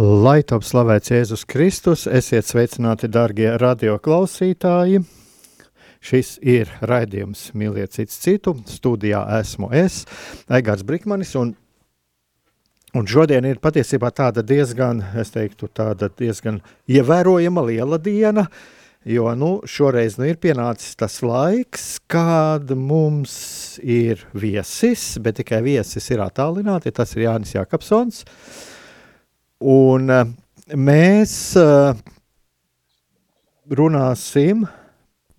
Lai top slavēts Jēzus Kristus, esiet sveicināti, darbie radioklausītāji! Šis ir raidījums Mīliet citu citu. Studijā esmu es, Egārs Brikmanis, un Un šodien ir patiesībā tāda diezgan, es teiktu, tāda diezgan ievērojama liela diena, jo nu, šoreiz nu, ir pienācis tas laiks, kad mums ir viesis, bet tikai viesis ir attālināti, tas ir Jānis Jakobsons. Un eh, mēs eh, runāsim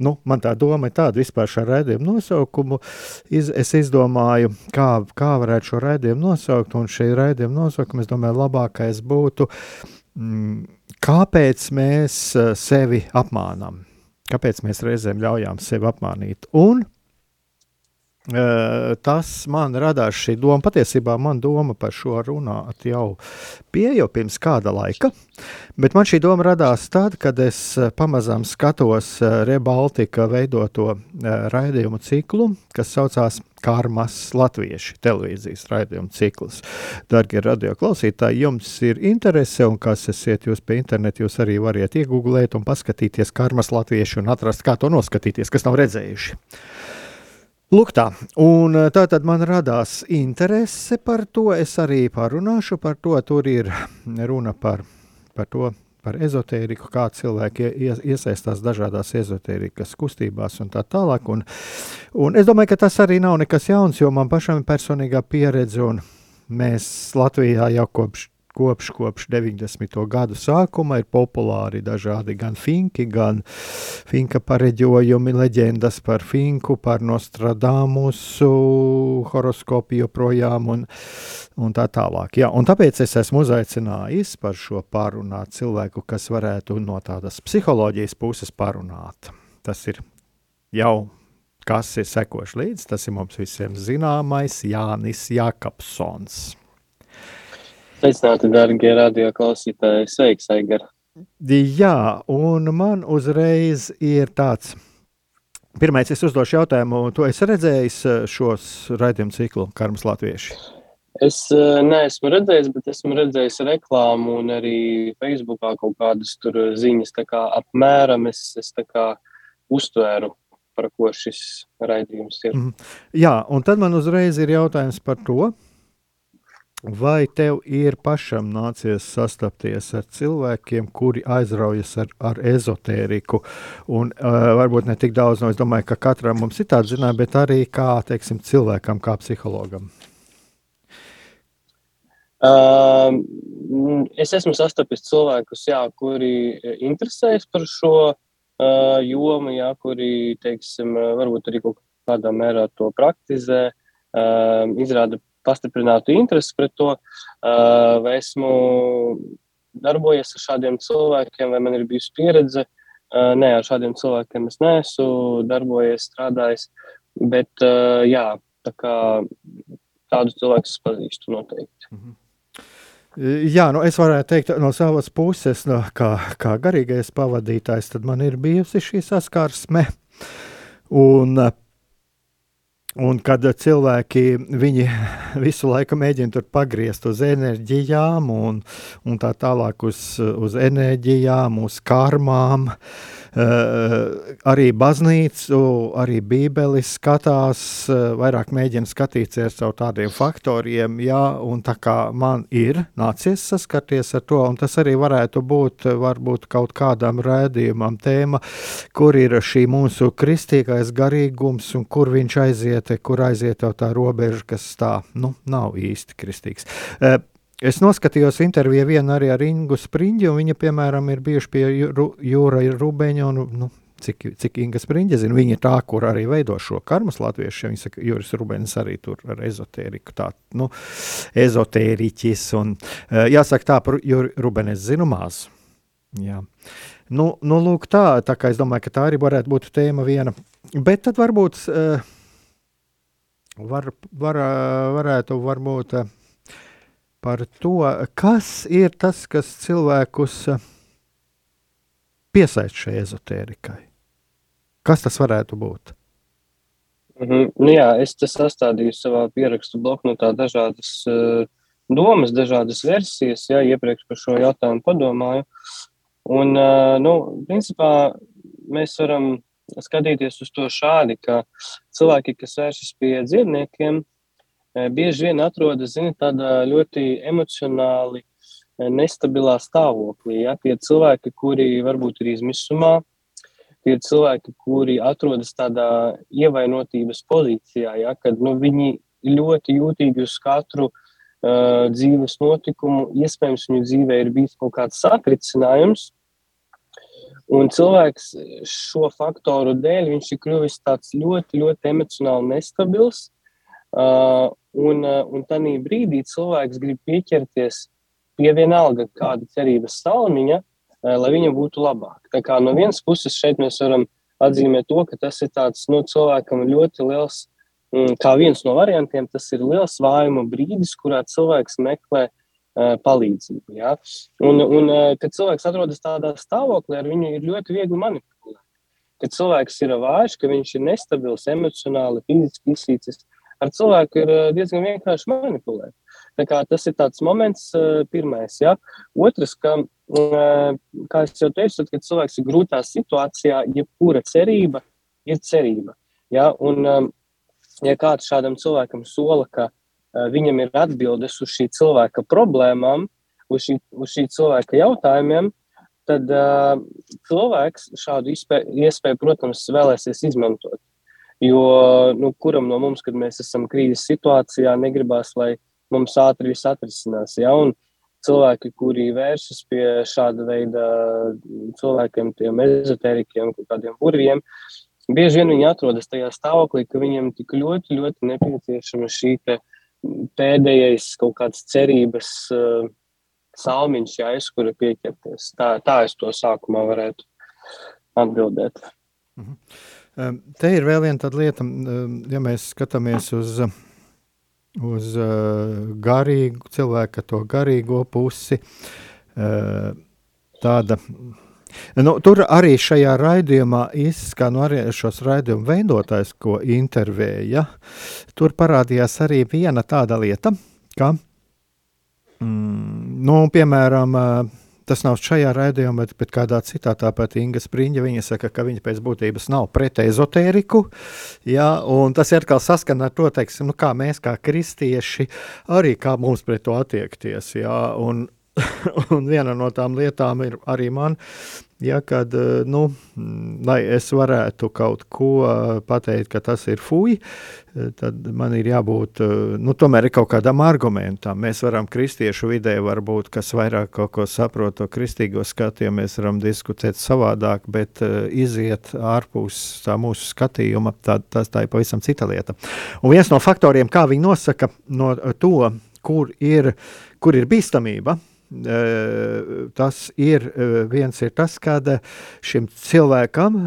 nu, man tā doma ir tāda vispār šā raidījuma nosaukumu. Iz, es izdomāju, kā, kā varētu šo raidījumu nosaukt, un šī raidījuma nosaukuma, es domāju, labākais būtu, mm, kāpēc mēs eh, sevi apmānam, kāpēc mēs reizēm ļaujam sevi apmānīt. Un tas man radās šī doma. Patiesībā man doma par šo runāt jau bija jau pirms kāda laika, bet man šī doma radās tad, kad es pamazām skatos Rebaltika veidoto raidījumu ciklu, kas saucās Karmas Latvieši televīzijas raidījumu cikls. Darbie radioklausītāji, jums ir interese, un kas esat jūs pie interneta, jūs arī variet iegūglēt un paskatīties Karmas Latvieši un atrast, kā to noskatīties, kas nav redzējuši. Lūk, tā. Un eh, tā tad man radās interese par to. Es arī parunāšu par to. Tur ir runa par, par to, par ezotēriku, kā cilvēki iesaistās dažādās ezotērikas kustībās un tā tālāk. Un, un es domāju, ka tas arī nav nekas jauns, jo man pašam ir personīgā pieredze, mēs Latvijā jau kopš kopš, kopš 90. gadu sākuma ir populāri dažādi gan finki, gan finka pareģojumi, leģendas par finku, par Nostradamusu, horoskopu joprojām un, un tā tālāk. Jā, un tāpēc es esmu uzaicinājis par šo pārunāt cilvēku, kas varētu no tādas psiholoģijas puses parunāt. Tas ir jau kas ir sekoši līdzi, tas ir mums visiem zināmais Jānis Jakobsons. Sveicināti, darbie radioklausītāji! Sveiks, Aigar! Jā, un man uzreiz ir tāds. Pirmais, es uzdošu jautājumu, to es redzēju eh, šos raidījumu ciklu Karmas Latvieši. Es uh, neesmu redzējis, bet esmu redzējis reklāmu un arī Facebookā kaut kādas tur ziņas. Tā kā apmēram es, es tā kā uztvēru, par ko šis raidījums ir. Mm. Jā, un tad man uzreiz ir jautājums par to, Vai tev ir pašam nācies sastapties ar cilvēkiem, kuri aizraujas ar, ar ezotēriku? Un, uh, varbūt ne tik daudz, no es domāju, ka katram mums ir tāda zināšana, bet arī kā teiksim, cilvēkam, kā psihologam. Uh, es esmu sastapis cilvēkus, jā, kuri interesējas par šo uh, jomu, jā, kuri teiksim, varbūt arī kaut kādā mērā to praktizē, uh, izrāda pastiprinātu interesi pret to, vai esmu darbojies ar šādiem cilvēkiem, vai man ir bijusi pieredze. Nē, ar šādiem cilvēkiem es neesmu darbojies, strādājis, bet jā, tā kā tādus cilvēkus pazīstu noteikti. Mm -hmm. Jā, nu es varētu teikt, no savas puses, no, kā, kā garīgais pavadītājs, tad man ir bijusi šī saskarsme. Un Un kad cilvēki visu laiku mēģina pagriezt uz enerģijām, un, un tā tālāk uz, uz enerģijām, uz karmām, arī baznīcu, arī bībeli skatās, vairāk mēģina skatīties caur tādiem faktoriem, jā, un tā kā man ir nācies saskarties ar to, un tas arī varētu būt varbūt kaut kādam rēdījumam tēma, kur ir šī mūsu kristīgais garīgums un kur viņš aiziet, kur aiziet jau tā robeža, kas tā, nu, nav īsti kristīgs. Es noskatījos interviju vienu arī ar Ingu Spriņģi, un viņa, piemēram, ir bijuši pie Jūra Rubeņa, un, nu, cik, cik Inga Spriņģa zina, viņa ir tā, kur arī veido šo karmas latviešu, viņa saka, Jūris Rubens arī tur ar ezotēriku, tā, nu, ezotēriķis, un jāsaka tā, par Jūri Rubeni es zinu maz. Jā. Nu, nu, lūk tā, tā kā es domāju, ka tā arī varētu būt tēma viena, bet tad varbūt, var, var, varētu varbūt, par to, kas ir tas, kas cilvēkus eh, piesaista šai ezotērikai. Kas tas varētu būt? Mm -hmm. nu, jā, es sastādīju savā pierakstu bloknotā dažādas uh, domas, dažādas versijas, jā, iepriekš par šo jautājumu padomāju. Un, uh, nu, principā, mēs varam skatīties uz to šādi, ka cilvēki, kas vēršas pie dzīvniekiem, bieži vien atrodas zini, tādā ļoti emocionāli eh, nestabilā stāvoklī. Ja? Tie cilvēki, kuri varbūt ir izmisumā, tie cilvēki, kuri atrodas tādā ievainotības pozīcijā, ja? kad nu, viņi ļoti jūtīgi uz katru uh, dzīves notikumu, iespējams, viņu dzīvē ir bijis kaut kāds satricinājums. Un cilvēks šo faktoru dēļ ir kļuvis ļoti, ļoti emocionāli nestabils. Uh, Un, eh, un tādā brīdī cilvēks grib pieķerties pie vienalga kāda cerības salmiņa, eh, lai viņa būtu labāka. Tā kā no vienas puses šeit mēs varam atzīmēt to, ka tas ir tāds no nu, cilvēkam ļoti liels, mm, kā viens no variantiem, tas ir liels vājuma brīdis, kurā cilvēks meklē uh, palīdzību. Ja? Un, un kad cilvēks atrodas tādā stāvoklī, ar viņu ir ļoti viegli manipulēt. Kad cilvēks ir vājš, ka viņš ir nestabils emocionāli, fiziski izsīcis, ar cilvēku ir eh, diezgan vienkārši manipulēt. Tas ir tāds moments, eh, pirmais. Ja? Otrs, ka, eh, kā jau teicu, tad, kad cilvēks ir grūtā situācijā, jebkura cerība ir cerība. Ja? Un, ja kāds šādam cilvēkam sola, ka viņam ir atbildes uz šī cilvēka problēmām, uz šī, uz šī cilvēka jautājumiem, tad uh, cilvēks šādu iespēju, iespēju, protams, vēlēsies izmantot. Jo nu, kuram no mums, kad mēs esam krīzes situācijā, negribas, lai mums ātri viss atrisinās. Ja? Un cilvēki, kuri vēršas pie šāda veida cilvēkiem, tiem ezotērikiem, kādiem burviem, bieži vien viņi atrodas tajā stāvoklī, ka viņiem tik ļoti, ļoti nepieciešama šī pēdējais kaut kāds cerības uh, salmiņš, ja aiz kura pieķerties. Tā, tā es to sākumā varētu atbildēt. Mhm. Te ir vēl viena lieta, ja mēs skatāmies uz, uz garīgu cilvēku, to garīgo pusi. Tāda, nu, tur arī šajā raidījumā izskan nu, arī šos raidījumu veidotājs, ko intervēja. Tur parādījās arī viena tāda lieta, ka, mm, nu, piemēram, Tas nav šajā raidījumā, bet, bet kādā citā tāpat Inga Spriņģa. Viņa saka, ka viņa pēc būtības nav pret ezotēriku. Ja, tas ir atkal saskana ar to, teiksim, nu, kā mēs, kā kristieši, arī kā mums pret to attiekties. Ja, un, un viena no tām lietām ir arī man ja, kad, eh, nu, lai es varētu kaut ko eh, pateikt, ka tas ir fuj, eh, tad man ir jābūt, nu, tomēr ir kaut kādam argumentam. Mēs varam kristiešu vidē, varbūt, kas vairāk kaut ko saprot to kristīgo skatījumu, mēs varam diskutēt savādāk, bet iziet ārpus tā mūsu skatījuma, tā, tas tā ir pavisam cita lieta. Un viens no faktoriem, kā viņi nosaka no to, kur ir, kur ir bīstamība, tas ir viens ir tas, kad šim cilvēkam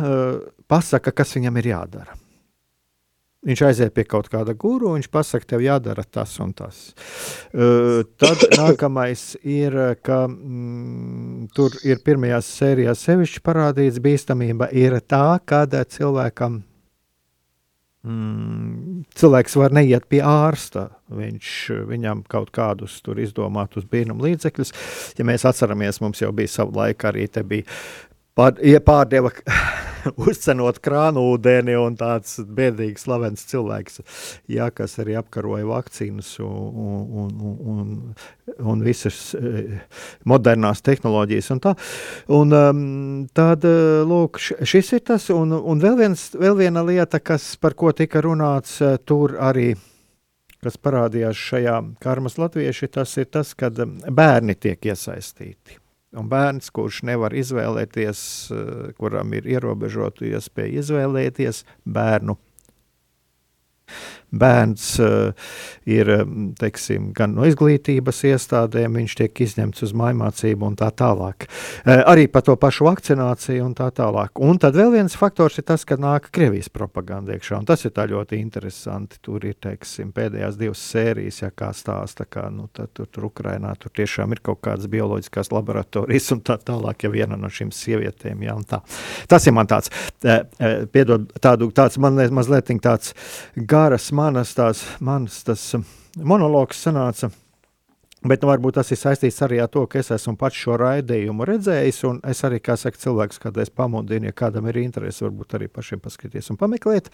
pasaka, kas viņam ir jādara. Viņš aiziet pie kaut kāda guru, viņš pasakā, tev jādara tas un tas. Uh, tad nākamais ir, ka mm, tur ir pirmajās sērijās sevišķi parādīts, bīstamība ir tā, kad cilvēkam mm, cilvēks var neiet pie ārsta. Viņš viņam kaut kādus izdomātus brīnumu līdzekļus. Ja mēs atceramies, mums jau bija savu laiku arī te bija Pār, ja pārdeva uzcenot krānu ūdeni un tāds bēdīgs, slavens cilvēks, jā, kas arī apkaroja vakcīnas un, un, un, un, un visas eh, modernās tehnoloģijas. Un tā. un, um, tad, eh, lūk, šis ir tas, un, un vēl, viens, vēl viena lieta, kas, par ko tika runāts eh, tur arī kas parādījās šajā karmas latvieši, tas ir tas, kad bērni tiek iesaistīti. Un bērns, kurš nevar izvēlēties, eh, kuram ir ierobežota iespēja izvēlēties bērnu bērns uh, ir teiksim, gan no izglītības iestādēm, viņš tiek izņemts uz mājmācību un tā tālāk. Uh, arī par to pašu vakcināciju un tā tālāk. Un tad vēl viens faktors ir tas, ka nāk Krievijas propaganda iekšā, un tas ir ļoti interesanti. Tur ir teiksim, pēdējās divas sērijas, ja kā stāsta, kā nu, tur, tur Ukrainā tur tiešām ir kaut kādas bioloģiskās laboratorijas un tā tālāk, ja viena no šīm sievietēm, ja tā. Tas ir man tāds, piedod, tādu, tāds man mazliet tāds garas, manas tās, manas tas um, monologs sanāca. Bet nu, varbūt tas ir saistīts arī ar to, ka es esmu pats šo raidījumu redzējis, es arī, kā saka, cilvēks, es pamudinu, ja kādam ir interese, varbūt arī pašiem paskatīties un pameklēt.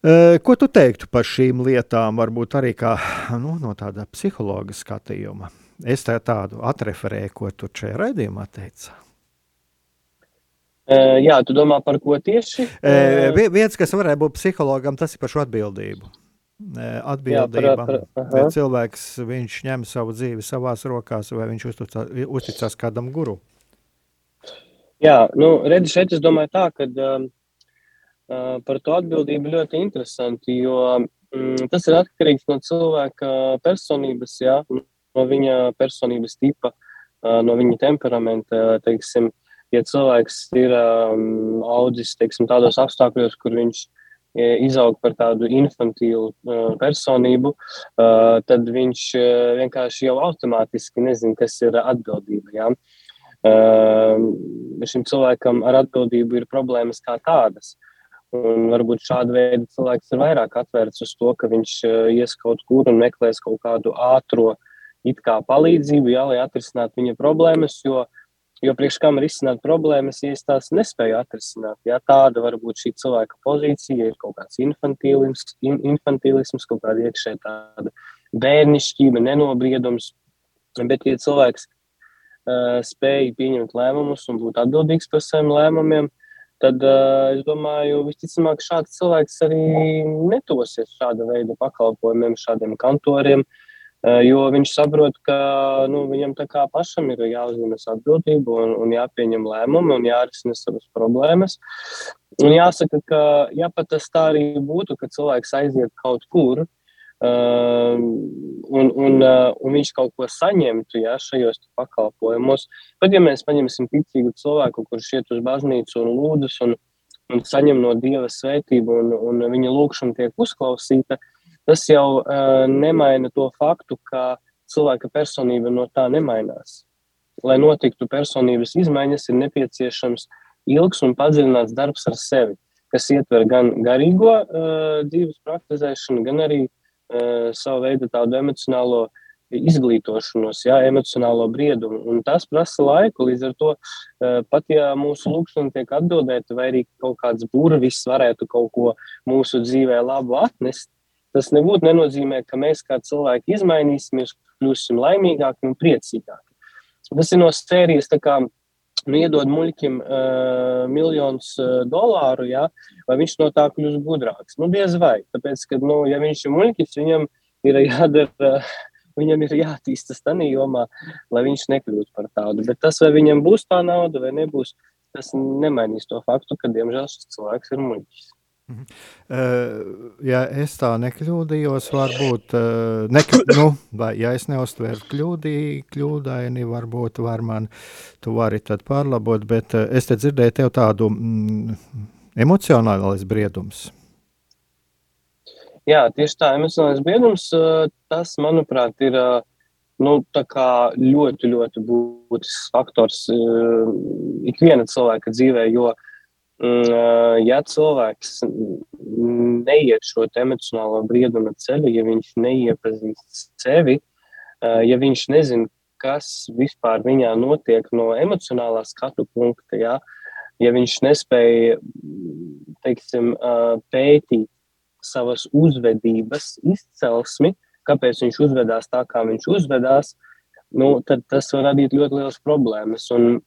E, ko tu teiktu par šīm lietām, varbūt arī kā, nu, no tāda psihologa skatījuma? Es tā tādu atreferēju, ko tu šajā raidījumā teici. Uh, jā, tu domā par ko tieši? Uh, viens, kas varētu būt psihologam, tas ir par šo atbildību. Atbildība. Jā, par, par, vai cilvēks viņš ņem savu dzīvi savās rokās, vai viņš uzticās, uzticās kādam guru? Jā, nu, redzi, šeit es domāju tā, ka uh, par to atbildību ļoti interesanti, jo mm, tas ir atkarīgs no cilvēka personības, jā, no viņa personības tipa, uh, no viņa temperamenta, teiksim, uh, ja cilvēks ir um, audzis teiksim, tādos apstākļos, kur viņš e, izaug par tādu infantīlu uh, personību, uh, tad viņš uh, vienkārši jau automātiski nezina, kas ir atbildība. Ja? Šim cilvēkam ar atbildību ir problēmas kā tādas. Un varbūt šāda veida cilvēks ir vairāk atvērts uz to, ka viņš ies kaut kur un meklēs kaut kādu kā palīdzību, jā, lai atrisinātu viņa problēmas, jo uh, Jo priekš kam risināt problēmas, ja es tās nespēju atrisināt. Ja, tāda var būt šī cilvēka pozīcija, ir kaut kāds infantīlisms, in, infantīlisms kaut kāda iekšēja tāda bērnišķība, nenobriedums. Bet, ja cilvēks uh, spēj pieņemt lēmumus un būt atbildīgs par saviem lēmumiem, tad uh, es domāju, visticamāk, šāds cilvēks arī netosies šāda veida pakalpojumiem, šādiem kantoriem. Uh, jo viņš saprot, ka nu, viņam pašam ir jāuzņemas atbildība un, un jāpieņem lēmumi un jārisina savas problēmas. Un jāsaka, ka ja pat tas tā arī būtu, ka cilvēks aiziet kaut kur uh, un, un, uh, un viņš kaut ko saņemtu ja, šajos pakalpojumos, tad, ja mēs paņemsim ticīgu cilvēku, kurš iet uz baznīcu un lūdzas un, un saņem no Dieva svētību un, un viņa lūgšana tiek uzklausīta, uh, tas jau uh, nemaina to faktu, ka cilvēka personība no tā nemainās. Lai notiktu personības izmaiņas, ir nepieciešams ilgs un padziļināts darbs ar sevi, kas ietver gan garīgo uh, dzīves praktizēšanu, gan arī uh, savu veidu tādu emocionālo izglītošanos, jā, emocionālo briedumu. Un tas prasa laiku. Līdz ar to, uh, pat ja mūsu lūkšana tiek atbildēta, vai arī kaut kāds burvis varētu kaut ko mūsu dzīvē labu atnest, tas nebūtu nenozīmē, ka mēs kā cilvēki izmainīsimies, kļūsim laimīgāki un priecīgāki. Tas ir no sērijas, kā nu, iedod muļķim uh, miljonus uh, dolāru, ja, vai viņš no tā kļūs gudrāks. Nu, diez vai. Tāpēc, ka, nu, ja viņš ir muļķis, viņam ir jādara. Uh, Viņam ir jāattīstas tādā jomā, lai viņš nekļūtu par tādu. Bet tas, vai viņam būs tā nauda vai nebūs, tas nemainīs to faktu, ka, diemžēl, šis cilvēks ir muļķis. Uh, ja es tā nekļūdījos, varbūt, uh, nekļu, nu, vai, ja es neuztveru kļūdī, kļūdaini, varbūt var man, tu vari tad pārlabot, bet uh, es te dzirdēju tev tādu mm, emocionālais briedums. Jā, tieši tā, emocionālais briedums, tas, manuprāt, ir nu, ļoti, ļoti būtisks faktors ikviena cilvēka dzīvē, jo uh, ja cilvēks neiet šo emocionālo brieduma ceļu, ja viņš neiepazīst sevi, ja viņš nezina, kas vispār viņā notiek no emocionālā skatu punkta. Ja, ja viņš nespēja teiksim, pētīt savas uzvedības izcelsmi, kāpēc viņš uzvedās tā, kā viņš uzvedās, nu, tad tas var radīt ļoti liels problēmas. Un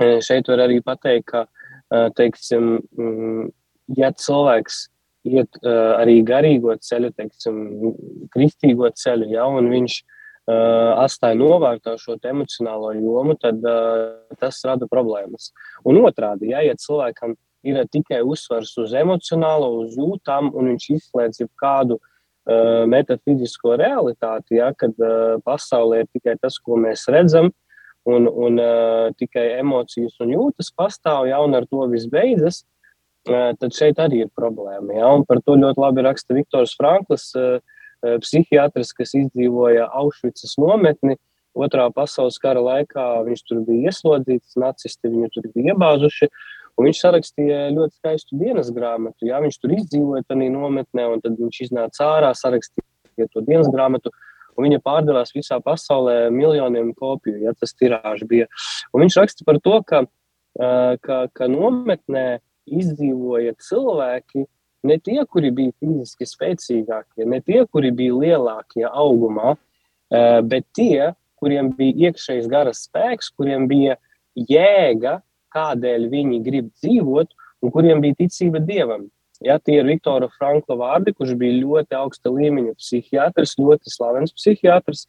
šeit var arī pateikt, ka teiksim, mm, ja cilvēks iet uh, arī garīgo ceļu, teiksim, kristīgo ceļu, ja, un viņš uh, atstāja novārtā šo emocionālo jomu, tad uh, tas rada problēmas. Un otrādi, ja, ja cilvēkam ir tikai uzsvars uz emocionālo, uz jūtām, un viņš izslēdz kādu uh, metafizisko realitāti, ja, kad uh, pasaulē ir tikai tas, ko mēs redzam, un, un uh, tikai emocijas un jūtas pastāv, ja, un ar to viss beidzas, uh, tad šeit arī ir problēma. Ja? Un par to ļoti labi raksta Viktors Franklis, psihiatrs, kas izdzīvoja Aušvicas nometni. Otrā pasaules kara laikā viņš tur bija ieslodzīts, nacisti viņu tur bija iebāzuši. Viņš sarakstīja ļoti skaistu dienas grāmatu. Jā, viņš tur izdzīvoja tajā nometnē, un tad viņš iznāca ārā, sarakstīja to dienas grāmatu. Viņa pārdevās visā pasaulē miljoniem kopiju, ja tas tirāžs bija. Un viņš raksta par to, ka, ka, ka nometnē izdzīvoja cilvēki, ne tie, kuri bija fiziski spēcīgākie, ne tie, kuri bija lielākie augumā, eh, bet tie, kuriem bija iekšējs garas spēks, kuriem bija jēga, kādēļ viņi grib dzīvot, un kuriem bija ticība dievam. Ja, tie ir Viktora Frankla vārdi, kurš bija ļoti augsta līmeņa psihiatrs, ļoti slavens psihiatrs.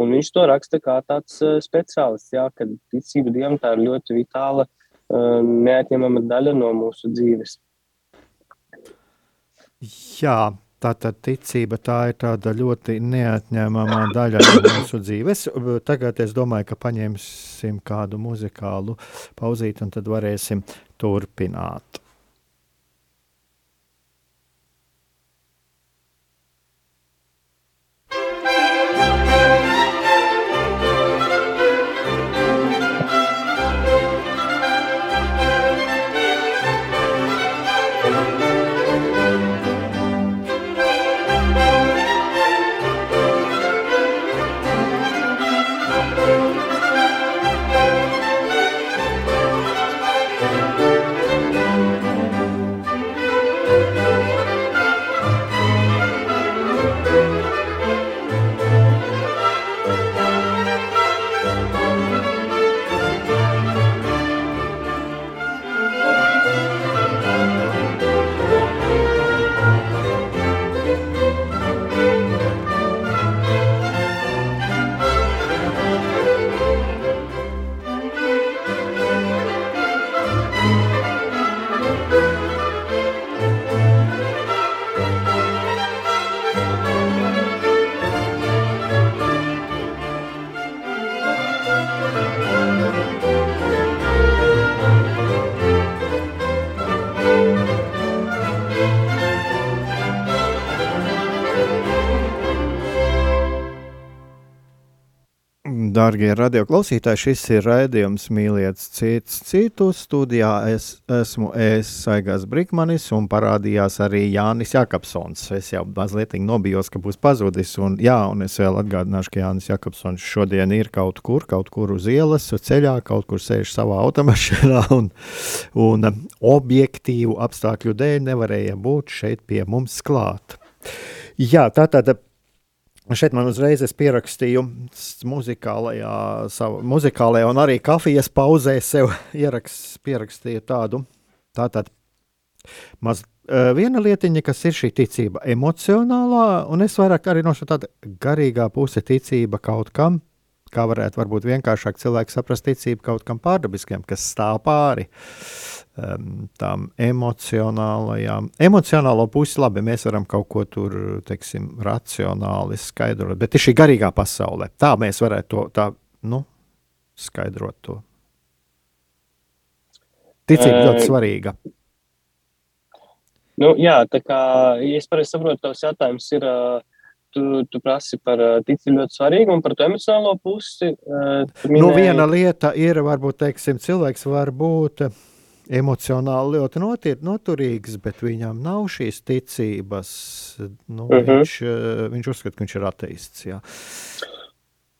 Un viņš to raksta kā tāds uh, speciālists, ja, kad ticība dievam tā ir ļoti vitāla uh, neatņemama daļa no mūsu dzīves. Jā, tā tad ticība tā ir tāda ļoti neatņemama daļa no mūsu dzīves. Tagad es domāju, ka paņemsim kādu muzikālu pauzīti un tad varēsim turpināt. Dārgie radioklausītāji, šis ir raidījums Mīliet cits citu. Studijā es esmu es, Saigās Brikmanis, un parādījās arī Jānis Jakobsons. Es jau mazliet nobijos, ka būs pazudis, un jā, un es vēl atgādināšu, ka Jānis Jakobsons šodien ir kaut kur, kaut kur uz ielas, ceļā, kaut kur sēž savā automašīnā, un, un objektīvu apstākļu dēļ nevarēja būt šeit pie mums klāt. Jā, tā tad Šeit man uzreiz pierakstīju muzikālajā, savu, muzikālajā un arī kafijas pauzē sev ierakst, pierakstīju tādu. Tātad maz, viena lietiņa, kas ir šī ticība emocionālā, un es vairāk arī no šo tāda garīgā puse ticība kaut kam, kā varētu varbūt vienkāršāk cilvēks saprast ticību kaut kam pārdabiskiem, kas stāv pāri. Uh, um, tām emocionālajām. Emocionālo pusi labi, mēs varam kaut ko tur, teiksim, racionāli skaidrot, bet ir šī garīgā pasaulē. Tā mēs varētu to tā, nu, skaidrot to. Ticība ļoti svarīga. Nu, jā, tā kā ja es pareizi saprotu, tavs jautājums ir, tu, tu prasi par ticību ļoti svarīgu un par to emocionālo pusi. Minēji... Nu, viena lieta ir, varbūt, teiksim, cilvēks var būt emocionāli ļoti notiet, noturīgs, bet viņam nav šīs ticības. Nu, uh mhm. -huh. viņš, eh, viņš uzskata, ka viņš ir ateists. Jā.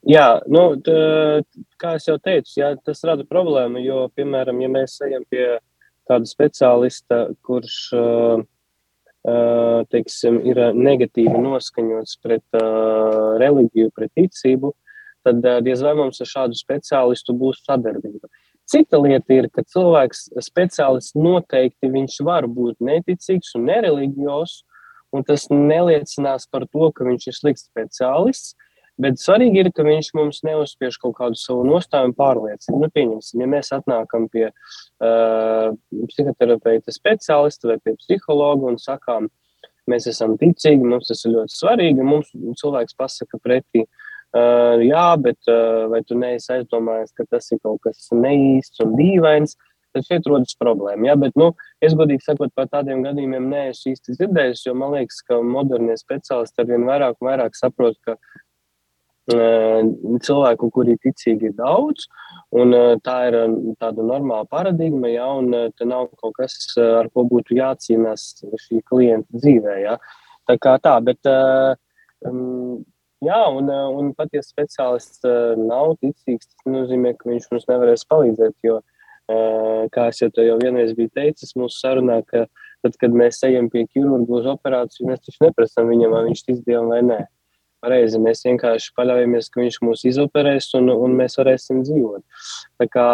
Jā, nu, tā, kā jau teicu, jā, tas rada problēmu. Jo, piemēram, ja mēs ejam pie kāda speciālista, kurš uh, teiksim, ir negatīvi noskaņots pret uh, reliģiju, pret ticību, tad uh, diez vai mums ar šādu speciālistu būs sadarbība. Cita lieta ir, ka cilvēks, speciālists noteikti viņš var būt neticīgs un nereliģijos, un tas neliecinās par to, ka viņš ir slikts speciālists. Bet svarīgi ir, ka viņš mums neuzspiež kaut kādu savu nostāju un pārliecību. Nu, pieņemsim, ja mēs atnākam pie uh, psihoterapeita speciālista vai pie psihologa un sakām, mēs esam ticīgi, mums tas ir ļoti svarīgi, mums cilvēks pasaka pretī, uh, jā, bet uh, vai tu neesi aizdomājies, ka tas ir kaut kas neīsts un dīvains, tad šeit rodas problēma. Ja? Bet, nu, es godīgi sakot, par tādiem gadījumiem neesmu īsti dzirdējis, jo man liekas, ka modernie speciālisti ar vien vairāk vairāk saprot, ka cilvēku, kuri ticīgi ir daudz, un tā ir tāda normāla paradigma, ja, te nav kaut kas, ar ko būtu jācīnās šī klienta dzīvē, ja. Tā kā tā, bet, jā, un, un pat ja speciālists nav ticīgs, tas nozīmē, ka viņš mums nevarēs palīdzēt, jo, kā es jau te jau vienreiz biju teicis mūsu sarunā, ka tad, kad mēs ejam pie ķirurga uz operāciju, mēs taču neprasam viņam, vai viņš tic Dievam vai nē pareizi. Mēs vienkārši paļaujamies, ka viņš mūs izoperēs un, un mēs varēsim dzīvot. Tā kā